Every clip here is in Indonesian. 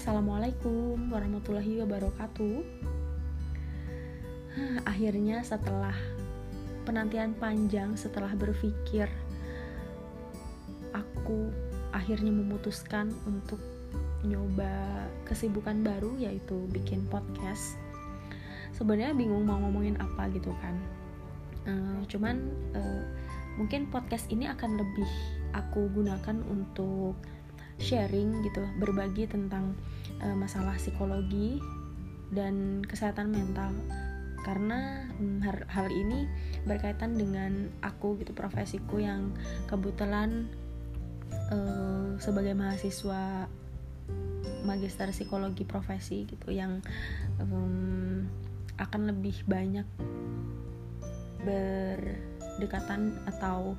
Assalamualaikum warahmatullahi wabarakatuh. Akhirnya setelah penantian panjang, setelah berpikir, aku akhirnya memutuskan untuk nyoba kesibukan baru yaitu bikin podcast. Sebenarnya bingung mau ngomongin apa gitu kan. Uh, cuman uh, mungkin podcast ini akan lebih aku gunakan untuk sharing gitu berbagi tentang uh, masalah psikologi dan kesehatan mental. Karena um, hal, hal ini berkaitan dengan aku gitu profesiku yang kebetulan uh, sebagai mahasiswa magister psikologi profesi gitu yang um, akan lebih banyak berdekatan atau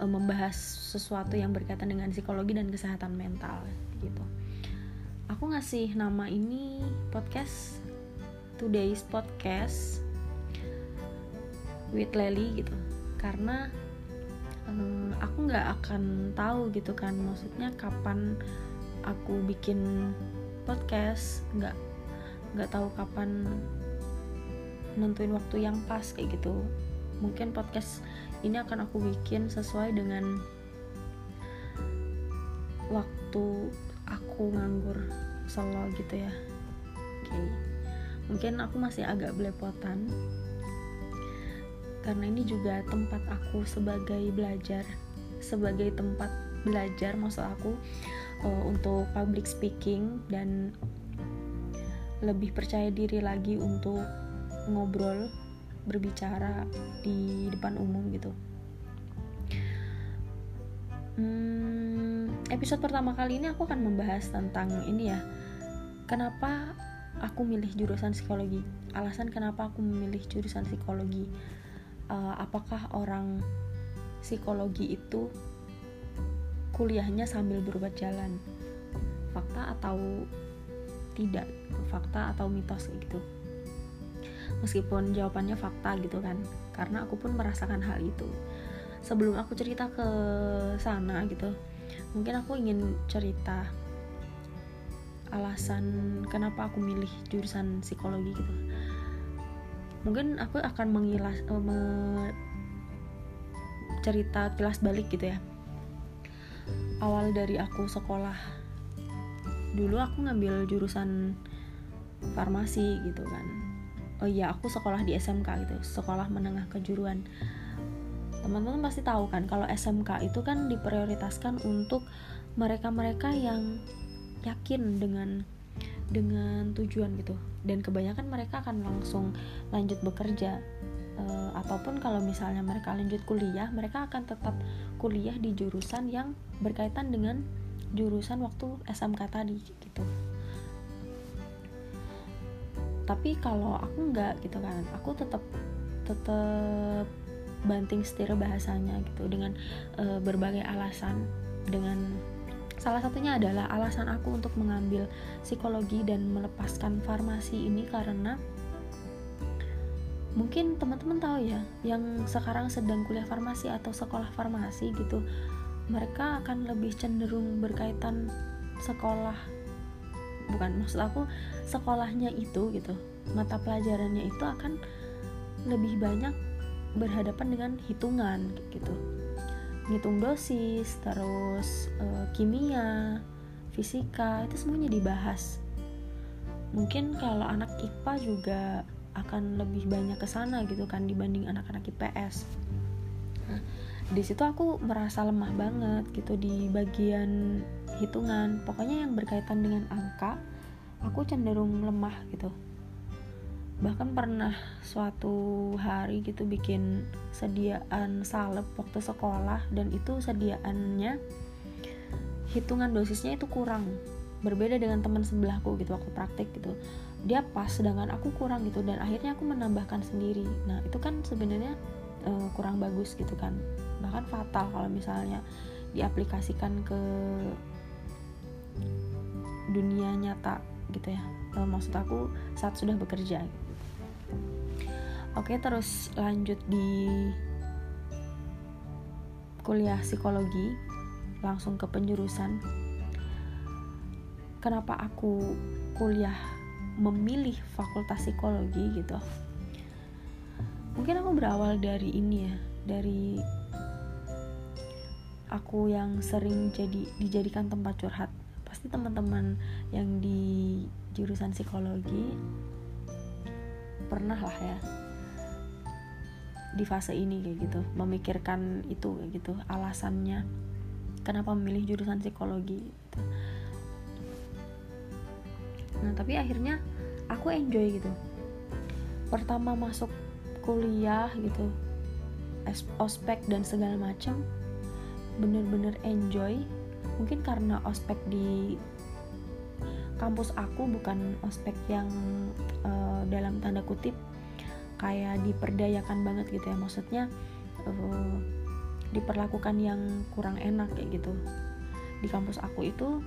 uh, membahas sesuatu yang berkaitan dengan psikologi dan kesehatan mental gitu. Aku ngasih nama ini podcast Today's Podcast with Lely gitu karena um, aku nggak akan tahu gitu kan maksudnya kapan aku bikin podcast nggak nggak tahu kapan nentuin waktu yang pas kayak gitu mungkin podcast ini akan aku bikin sesuai dengan waktu aku nganggur solo gitu ya. Oke. Okay. mungkin aku masih agak belepotan. Karena ini juga tempat aku sebagai belajar sebagai tempat belajar maksud aku uh, untuk public speaking dan lebih percaya diri lagi untuk ngobrol berbicara di depan umum gitu. Hmm, episode pertama kali ini aku akan membahas tentang ini ya, kenapa aku milih jurusan psikologi. Alasan kenapa aku memilih jurusan psikologi. Uh, apakah orang psikologi itu kuliahnya sambil berobat jalan? Fakta atau tidak? Fakta atau mitos gitu? Meskipun jawabannya fakta gitu kan. Karena aku pun merasakan hal itu. Sebelum aku cerita ke sana gitu mungkin aku ingin cerita alasan kenapa aku milih jurusan psikologi gitu. Mungkin aku akan mengilas uh, me, cerita kilas balik gitu ya. Awal dari aku sekolah dulu aku ngambil jurusan farmasi gitu kan oh iya aku sekolah di SMK gitu. Sekolah menengah kejuruan. Teman-teman pasti tahu kan kalau SMK itu kan diprioritaskan untuk mereka-mereka yang yakin dengan dengan tujuan gitu. Dan kebanyakan mereka akan langsung lanjut bekerja. E, ataupun kalau misalnya mereka lanjut kuliah mereka akan tetap kuliah di jurusan yang berkaitan dengan jurusan waktu SMK tadi gitu tapi kalau aku nggak gitu kan aku tetap tetap banting setir bahasanya gitu dengan e, berbagai alasan. Dengan salah satunya adalah alasan aku untuk mengambil psikologi dan melepaskan farmasi ini karena mungkin teman-teman tahu ya yang sekarang sedang kuliah farmasi atau sekolah farmasi gitu mereka akan lebih cenderung berkaitan sekolah bukan maksud aku sekolahnya itu gitu mata pelajarannya itu akan lebih banyak berhadapan dengan hitungan gitu. Ngitung dosis terus e, kimia fisika itu semuanya dibahas. Mungkin kalau anak IPA juga akan lebih banyak ke sana gitu kan dibanding anak-anak IPS nah, di situ aku merasa lemah banget gitu di bagian hitungan. Pokoknya yang berkaitan dengan angka aku cenderung lemah gitu. Bahkan pernah suatu hari gitu bikin sediaan salep waktu sekolah dan itu sediaannya hitungan dosisnya itu kurang. Berbeda dengan teman sebelahku gitu waktu praktik gitu. Dia pas sedangkan aku kurang gitu dan akhirnya aku menambahkan sendiri. Nah itu kan sebenarnya uh, kurang bagus gitu kan. Bahkan fatal kalau misalnya diaplikasikan ke dunia nyata gitu ya. E, maksud aku saat sudah bekerja oke terus lanjut di kuliah psikologi langsung ke penjurusan. Kenapa aku kuliah memilih fakultas psikologi gitu? Mungkin aku berawal dari ini ya dari aku yang sering jadi dijadikan tempat curhat pasti teman-teman yang di jurusan psikologi pernah lah ya di fase ini kayak gitu memikirkan itu kayak gitu alasannya kenapa memilih jurusan psikologi gitu. nah tapi akhirnya aku enjoy gitu pertama masuk kuliah gitu ospek dan segala macam bener-bener enjoy mungkin karena ospek di kampus aku bukan ospek yang uh, dalam tanda kutip kayak diperdayakan banget gitu ya. Maksudnya uh, diperlakukan yang kurang enak kayak gitu. Di kampus aku itu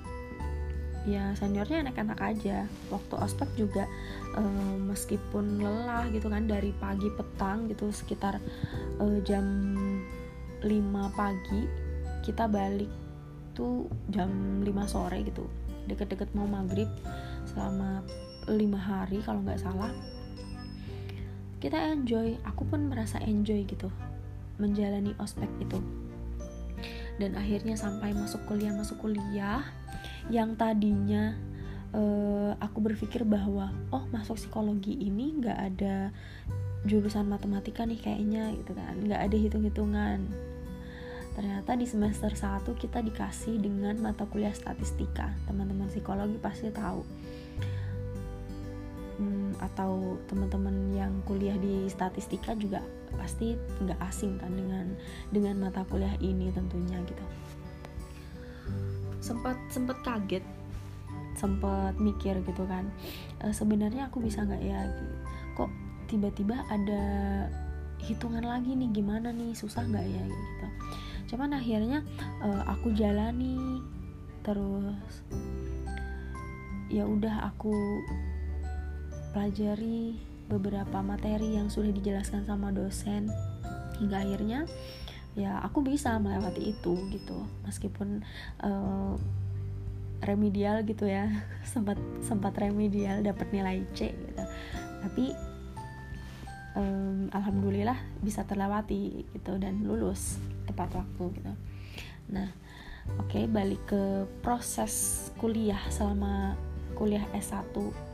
ya seniornya enak-enak aja. Waktu ospek juga uh, meskipun lelah gitu kan dari pagi petang gitu sekitar uh, jam 5 pagi kita balik tuh jam 5 sore gitu. Deket-deket mau maghrib selama lima hari kalau nggak salah. Kita enjoy aku pun merasa enjoy gitu menjalani ospek itu. Dan akhirnya sampai masuk kuliah masuk kuliah yang tadinya uh, aku berpikir bahwa oh masuk psikologi ini nggak ada jurusan matematika nih kayaknya gitu kan. Nggak ada hitung-hitungan ternyata di semester 1 kita dikasih dengan mata kuliah statistika. Teman-teman psikologi pasti tahu. Hmm, atau teman-teman yang kuliah di statistika juga pasti nggak asing kan dengan dengan mata kuliah ini tentunya gitu. Sempat sempat kaget. Sempat mikir gitu kan e, sebenarnya aku bisa nggak ya? Kok tiba-tiba ada hitungan lagi nih gimana nih susah nggak ya gitu cuman akhirnya e, aku jalani. Terus ya udah aku pelajari beberapa materi yang sudah dijelaskan sama dosen. Hingga akhirnya ya aku bisa melewati itu gitu. Meskipun uh, remedial gitu ya. Sempat sempat remedial dapat nilai C gitu. Tapi um, alhamdulillah bisa terlewati gitu dan lulus tepat waktu gitu. Nah oke okay, balik ke proses kuliah selama kuliah S1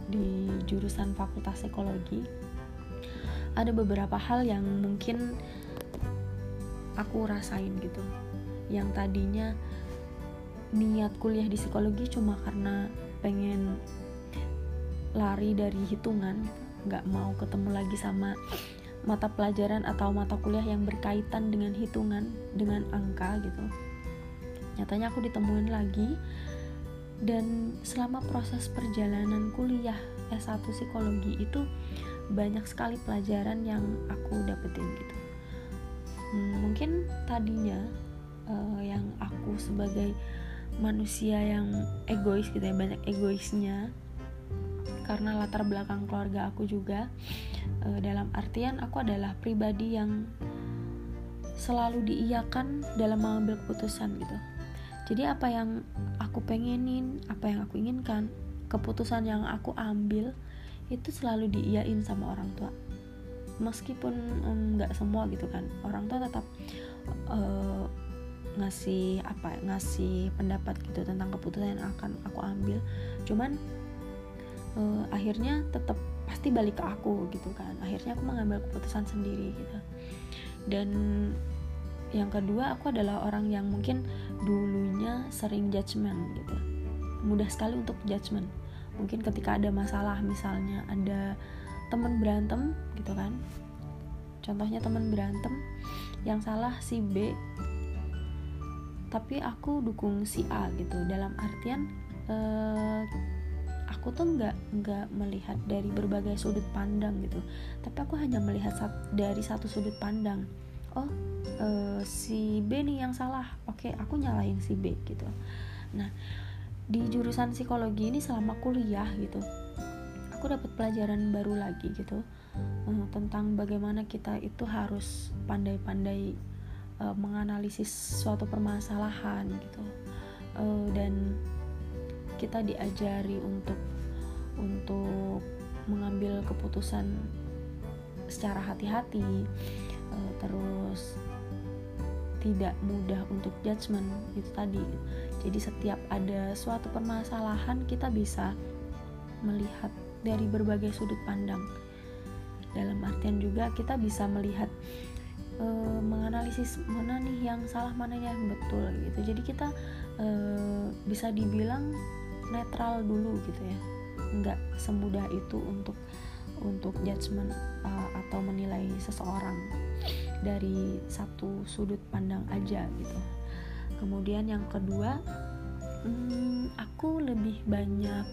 di jurusan Fakultas Psikologi. Ada beberapa hal yang mungkin aku rasain gitu. Yang tadinya niat kuliah di psikologi cuma karena pengen lari dari hitungan nggak mau ketemu lagi sama mata pelajaran atau mata kuliah yang berkaitan dengan hitungan dengan angka gitu. Nyatanya aku ditemuin lagi. Dan selama proses perjalanan kuliah S1 psikologi itu banyak sekali pelajaran yang aku dapetin gitu. Hmm, mungkin tadinya uh, yang aku sebagai manusia yang egois gitu ya banyak egoisnya karena latar belakang keluarga aku juga. Uh, dalam artian aku adalah pribadi yang selalu diiyakan dalam mengambil keputusan gitu. Jadi apa yang aku pengenin apa yang aku inginkan keputusan yang aku ambil itu selalu diiyain sama orang tua. Meskipun nggak um, semua gitu kan. Orang tua tetap uh, ngasih apa ngasih pendapat gitu tentang keputusan yang akan aku ambil. Cuman uh, akhirnya tetap pasti balik ke aku gitu kan. Akhirnya aku mengambil keputusan sendiri gitu. Dan yang kedua aku adalah orang yang mungkin dulunya sering judgement gitu. Mudah sekali untuk judgement. Mungkin ketika ada masalah misalnya ada teman berantem gitu kan. Contohnya teman berantem yang salah si B tapi aku dukung si A gitu. Dalam artian eh, aku tuh nggak nggak melihat dari berbagai sudut pandang gitu. Tapi aku hanya melihat dari satu sudut pandang. Oh uh, si B nih yang salah. Oke aku nyalain si B gitu. Nah di jurusan psikologi ini selama kuliah gitu aku dapat pelajaran baru lagi gitu uh, tentang bagaimana kita itu harus pandai-pandai uh, menganalisis suatu permasalahan gitu. Uh, dan kita diajari untuk untuk mengambil keputusan secara hati-hati uh, terus tidak mudah untuk judgement itu tadi. Jadi setiap ada suatu permasalahan kita bisa melihat dari berbagai sudut pandang. Dalam artian juga kita bisa melihat e, menganalisis mana nih yang salah mana yang betul gitu. Jadi kita e, bisa dibilang netral dulu gitu ya. Nggak semudah itu untuk untuk judgement uh, atau menilai seseorang dari satu sudut pandang aja gitu. Kemudian yang kedua hmm, aku lebih banyak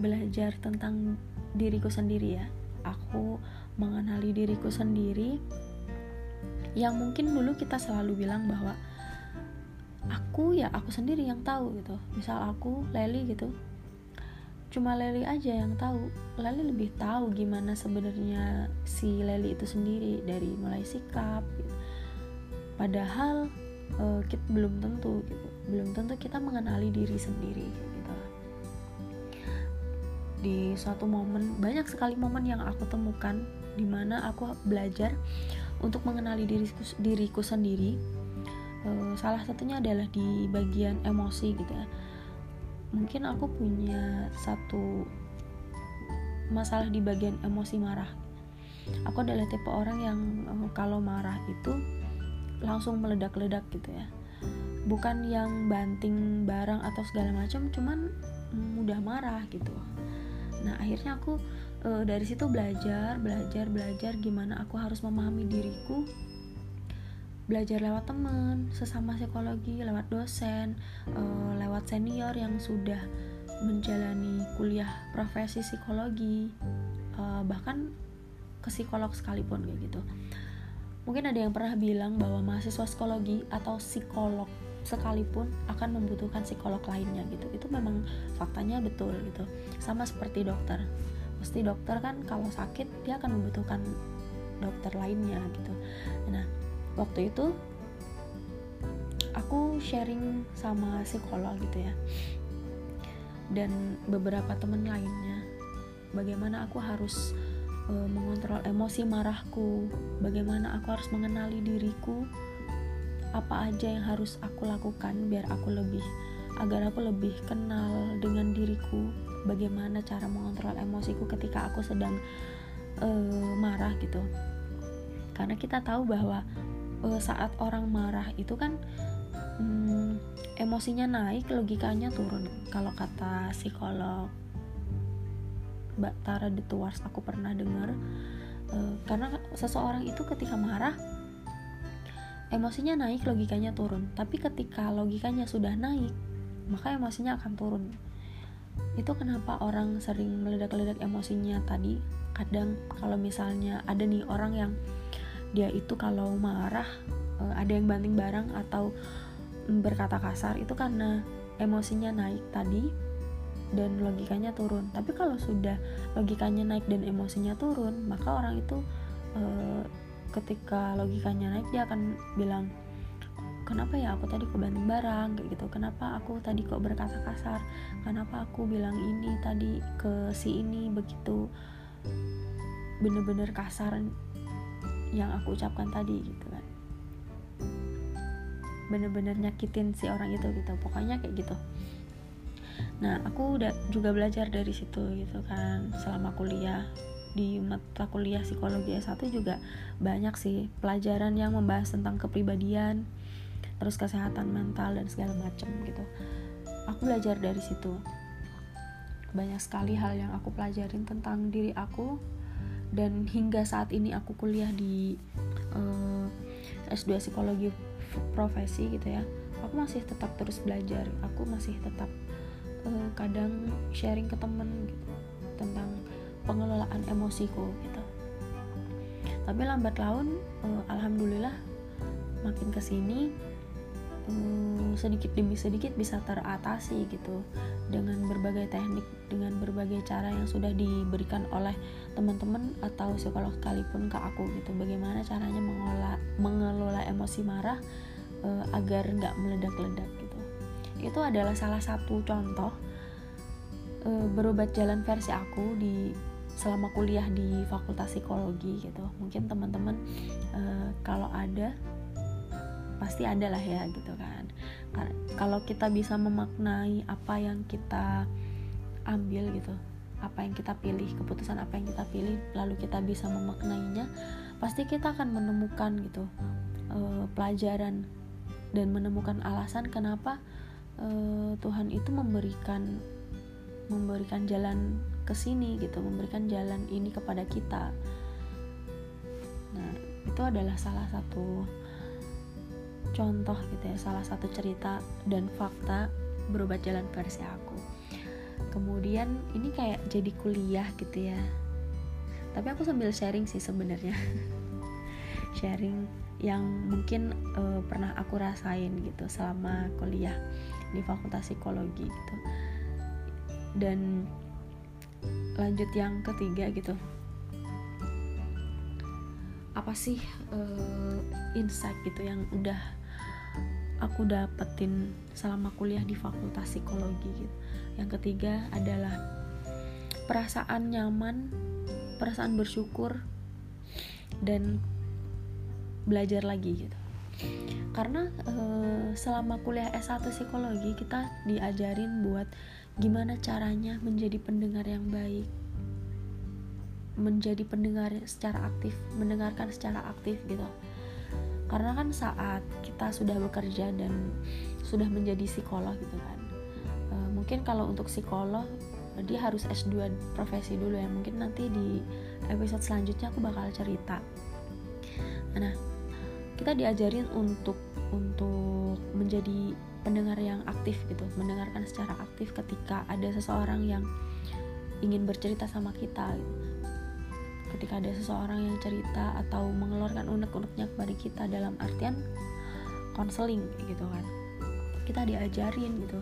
belajar tentang diriku sendiri ya. Aku mengenali diriku sendiri. Yang mungkin dulu kita selalu bilang bahwa aku ya aku sendiri yang tahu gitu. Misal aku Leli gitu. Cuma Leli aja yang tahu. Leli lebih tahu gimana sebenarnya si Leli itu sendiri dari mulai sikap gitu. padahal uh, kita belum tentu gitu. Belum tentu kita mengenali diri sendiri di suatu momen banyak sekali momen yang aku temukan di mana aku belajar untuk mengenali diriku diriku sendiri uh, salah satunya adalah di bagian emosi gitu ya. Mungkin aku punya satu masalah di bagian emosi marah. Aku adalah tipe orang yang uh, kalau marah itu langsung meledak-ledak gitu ya. Bukan yang banting barang atau segala macam cuman mudah marah gitu. Nah akhirnya aku e, dari situ belajar belajar belajar gimana aku harus memahami diriku belajar lewat teman sesama psikologi lewat dosen e, lewat senior yang sudah menjalani kuliah profesi psikologi e, bahkan ke psikolog sekalipun kayak gitu. Mungkin ada yang pernah bilang bahwa mahasiswa psikologi atau psikolog sekalipun akan membutuhkan psikolog lainnya gitu. Itu memang faktanya betul gitu. Sama seperti dokter. Pasti dokter kan kalau sakit dia akan membutuhkan dokter lainnya gitu. Nah waktu itu aku sharing sama psikolog gitu ya. Dan beberapa teman lainnya bagaimana aku harus e, mengontrol emosi marahku bagaimana aku harus mengenali diriku apa aja yang harus aku lakukan biar aku lebih agar aku lebih kenal dengan diriku bagaimana cara mengontrol emosiku ketika aku sedang uh, marah gitu. Karena kita tahu bahwa uh, saat orang marah itu kan um, emosinya naik logikanya turun. Kalau kata psikolog Mbak Tara de Tuars aku pernah dengar. Uh, karena seseorang itu ketika marah emosinya naik logikanya turun. Tapi ketika logikanya sudah naik maka emosinya akan turun. Itu kenapa orang sering meledak-ledak emosinya tadi. Kadang kalau misalnya ada nih orang yang dia itu kalau marah eh, ada yang banting barang atau berkata kasar itu karena emosinya naik tadi dan logikanya turun. Tapi kalau sudah logikanya naik dan emosinya turun maka orang itu uh, ketika logikanya naik dia akan bilang kenapa ya aku tadi kok banting barang? Kayak gitu. Kenapa aku tadi kok berkata kasar? Kenapa aku bilang ini tadi ke si ini? Begitu. Bener-bener kasar yang aku ucapkan tadi gitu kan. Bener-bener nyakitin si orang itu gitu. Pokoknya kayak gitu. Nah aku udah juga belajar dari situ gitu kan. Selama kuliah di mata kuliah psikologi S1 juga banyak sih pelajaran yang membahas tentang kepribadian terus kesehatan mental dan segala macam gitu. Aku belajar dari situ. Banyak sekali hal yang aku pelajarin tentang diri aku dan hingga saat ini aku kuliah di uh, eh, S2 psikologi profesi gitu ya aku masih tetap terus belajar. Aku masih tetap uh, kadang sharing ke temen gitu tentang pengelolaan emosiku gitu. Tapi lambat laun uh, alhamdulillah makin ke sini uh, sedikit demi sedikit bisa teratasi gitu dengan berbagai teknik dengan berbagai cara yang sudah diberikan oleh teman-teman atau psikolog sekalipun ke aku gitu. Bagaimana caranya mengelola mengelola emosi marah uh, agar nggak meledak-ledak gitu. Itu adalah salah satu contoh uh, berobat jalan versi aku di selama kuliah di Fakultas Psikologi gitu. Mungkin teman-teman uh, kalau ada pasti ada lah ya gitu kan. Kalau kita bisa memaknai apa yang kita ambil gitu apa yang kita pilih keputusan apa yang kita pilih lalu kita bisa memaknainya pasti kita akan menemukan gitu uh, pelajaran dan menemukan alasan kenapa uh, Tuhan itu memberikan memberikan jalan ke sini gitu memberikan jalan ini kepada kita. Nah itu adalah salah satu contoh gitu ya salah satu cerita dan fakta berubah jalan versi aku. Kemudian ini kayak jadi kuliah gitu ya. Tapi aku sambil sharing sih sebenarnya. Sharing yang mungkin uh, pernah aku rasain gitu selama kuliah di fakultas psikologi gitu. Dan lanjut yang ketiga gitu. Apa sih uh, insight gitu yang udah aku dapetin selama kuliah di fakultas psikologi gitu. Yang ketiga adalah perasaan nyaman perasaan bersyukur dan belajar lagi gitu. Karena e, selama kuliah S1 psikologi kita diajarin buat gimana caranya menjadi pendengar yang baik menjadi pendengar secara aktif mendengarkan secara aktif gitu karena kan saat kita sudah bekerja dan sudah menjadi psikolog gitu kan e, mungkin kalau untuk psikolog dia harus S2 profesi dulu ya mungkin nanti di episode selanjutnya aku bakal cerita nah kita diajarin untuk untuk menjadi pendengar yang aktif gitu mendengarkan secara aktif ketika ada seseorang yang ingin bercerita sama kita gitu. Ketika ada seseorang yang cerita atau mengeluarkan unek-uneknya kepada kita dalam artian konseling gitu kan. Kita diajarin gitu.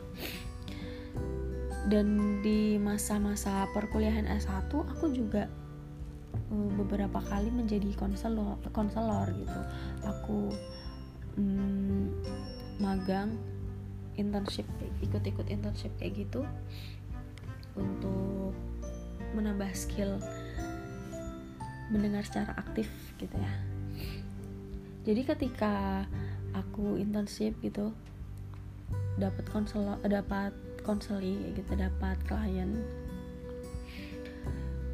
Dan di masa-masa perkuliahan S1 aku juga uh, beberapa kali menjadi konselor konselor gitu. Aku um, magang internship ikut-ikut internship kayak gitu untuk menambah skill mendengar secara aktif gitu ya. Jadi ketika aku internship gitu dapat konselor dapat konseling gitu dapat klien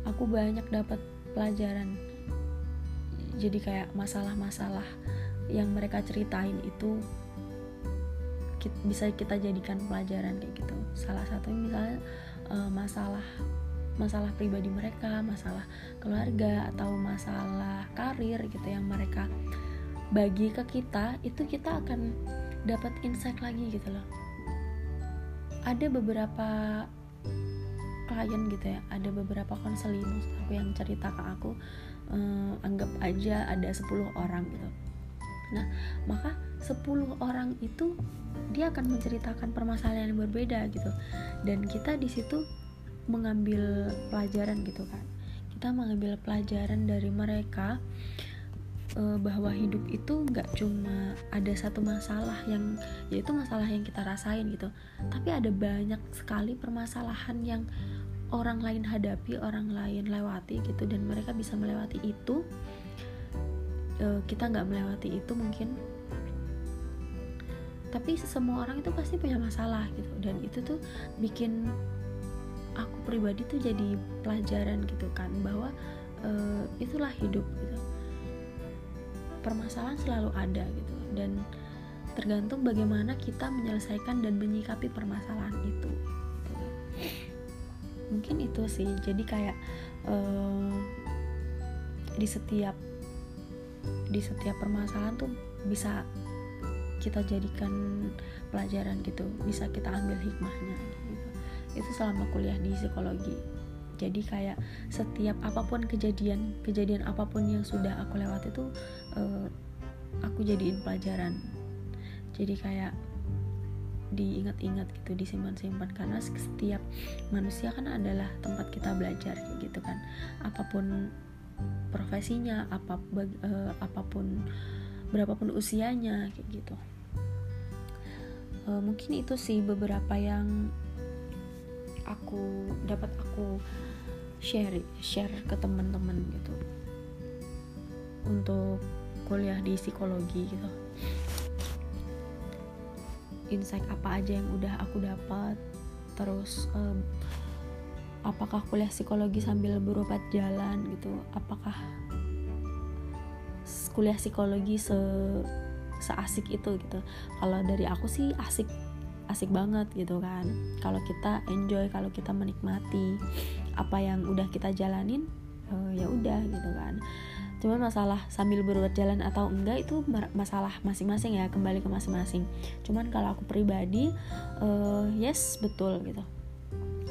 aku banyak dapat pelajaran. Jadi kayak masalah-masalah yang mereka ceritain itu bisa kita jadikan pelajaran kayak gitu. Salah satu misalnya uh, masalah masalah pribadi mereka masalah keluarga atau masalah karir gitu yang mereka bagi ke kita itu kita akan dapat insight lagi gitu loh. Ada beberapa klien gitu ya ada beberapa konseling aku yang cerita ke aku eh, anggap aja ada 10 orang gitu. Nah maka 10 orang itu dia akan menceritakan permasalahan yang berbeda gitu. Dan kita di situ mengambil pelajaran gitu kan. Kita mengambil pelajaran dari mereka uh, bahwa hidup itu nggak cuma ada satu masalah yang yaitu masalah yang kita rasain gitu. Tapi ada banyak sekali permasalahan yang orang lain hadapi orang lain lewati gitu. Dan mereka bisa melewati itu uh, kita nggak melewati itu mungkin. Tapi semua orang itu pasti punya masalah gitu. Dan itu tuh bikin aku pribadi tuh jadi pelajaran gitu kan bahwa uh, itulah hidup gitu permasalahan selalu ada gitu dan tergantung bagaimana kita menyelesaikan dan menyikapi permasalahan itu gitu. mungkin itu sih jadi kayak uh, di setiap di setiap permasalahan tuh bisa kita jadikan pelajaran gitu bisa kita ambil hikmahnya gitu. Itu selama kuliah di psikologi. Jadi kayak setiap apa pun kejadian kejadian apa pun yang sudah aku lewati itu uh, aku jadiin pelajaran. Jadi kayak diingat-ingat gitu disimpan-simpan. Karena setiap manusia kan adalah tempat kita belajar gitu kan. Apa pun profesinya apa uh, apa pun berapapun usianya kayak gitu. Uh, mungkin itu sih beberapa yang aku dapat aku share share ke teman-teman gitu. Untuk kuliah di psikologi gitu. Insight apa aja yang udah aku dapat terus um, apakah kuliah psikologi sambil berobat jalan gitu apakah kuliah psikologi se seasik itu gitu. Kalau dari aku sih asik asik banget gitu kan. Kalau kita enjoy kalau kita menikmati apa yang udah kita jalanin uh, ya udah gitu kan. Cuman masalah sambil berobat jalan atau enggak itu masalah masing-masing ya kembali ke masing-masing. Cuman kalau aku pribadi uh, yes betul gitu.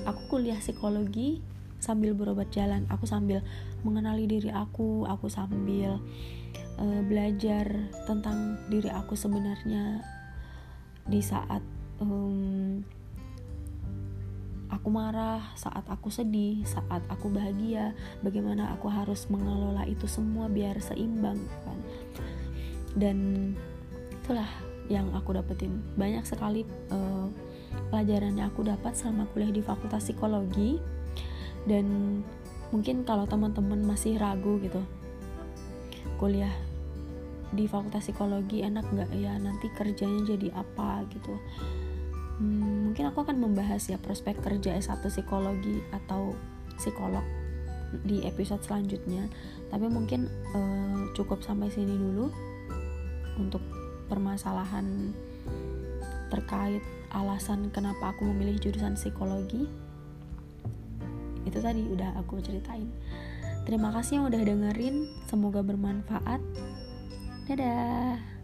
Aku kuliah psikologi sambil berobat jalan. Aku sambil mengenali diri aku aku sambil uh, belajar tentang diri aku sebenarnya di saat um, aku marah, saat aku sedih, saat aku bahagia, bagaimana aku harus mengelola itu semua biar seimbang kan. Dan itulah yang aku dapetin. Banyak sekali uh, pelajaran yang aku dapat selama kuliah di Fakultas Psikologi dan mungkin kalau teman-teman masih ragu gitu kuliah di Fakultas Psikologi enak nggak ya nanti kerjanya jadi apa gitu hmm, mungkin aku akan membahas ya prospek kerja S1 psikologi atau psikolog di episode selanjutnya. Tapi mungkin uh, cukup sampai sini dulu untuk permasalahan terkait alasan kenapa aku memilih jurusan psikologi. Itu tadi udah aku ceritain. Terima kasih yang udah dengerin. Semoga bermanfaat. Dadah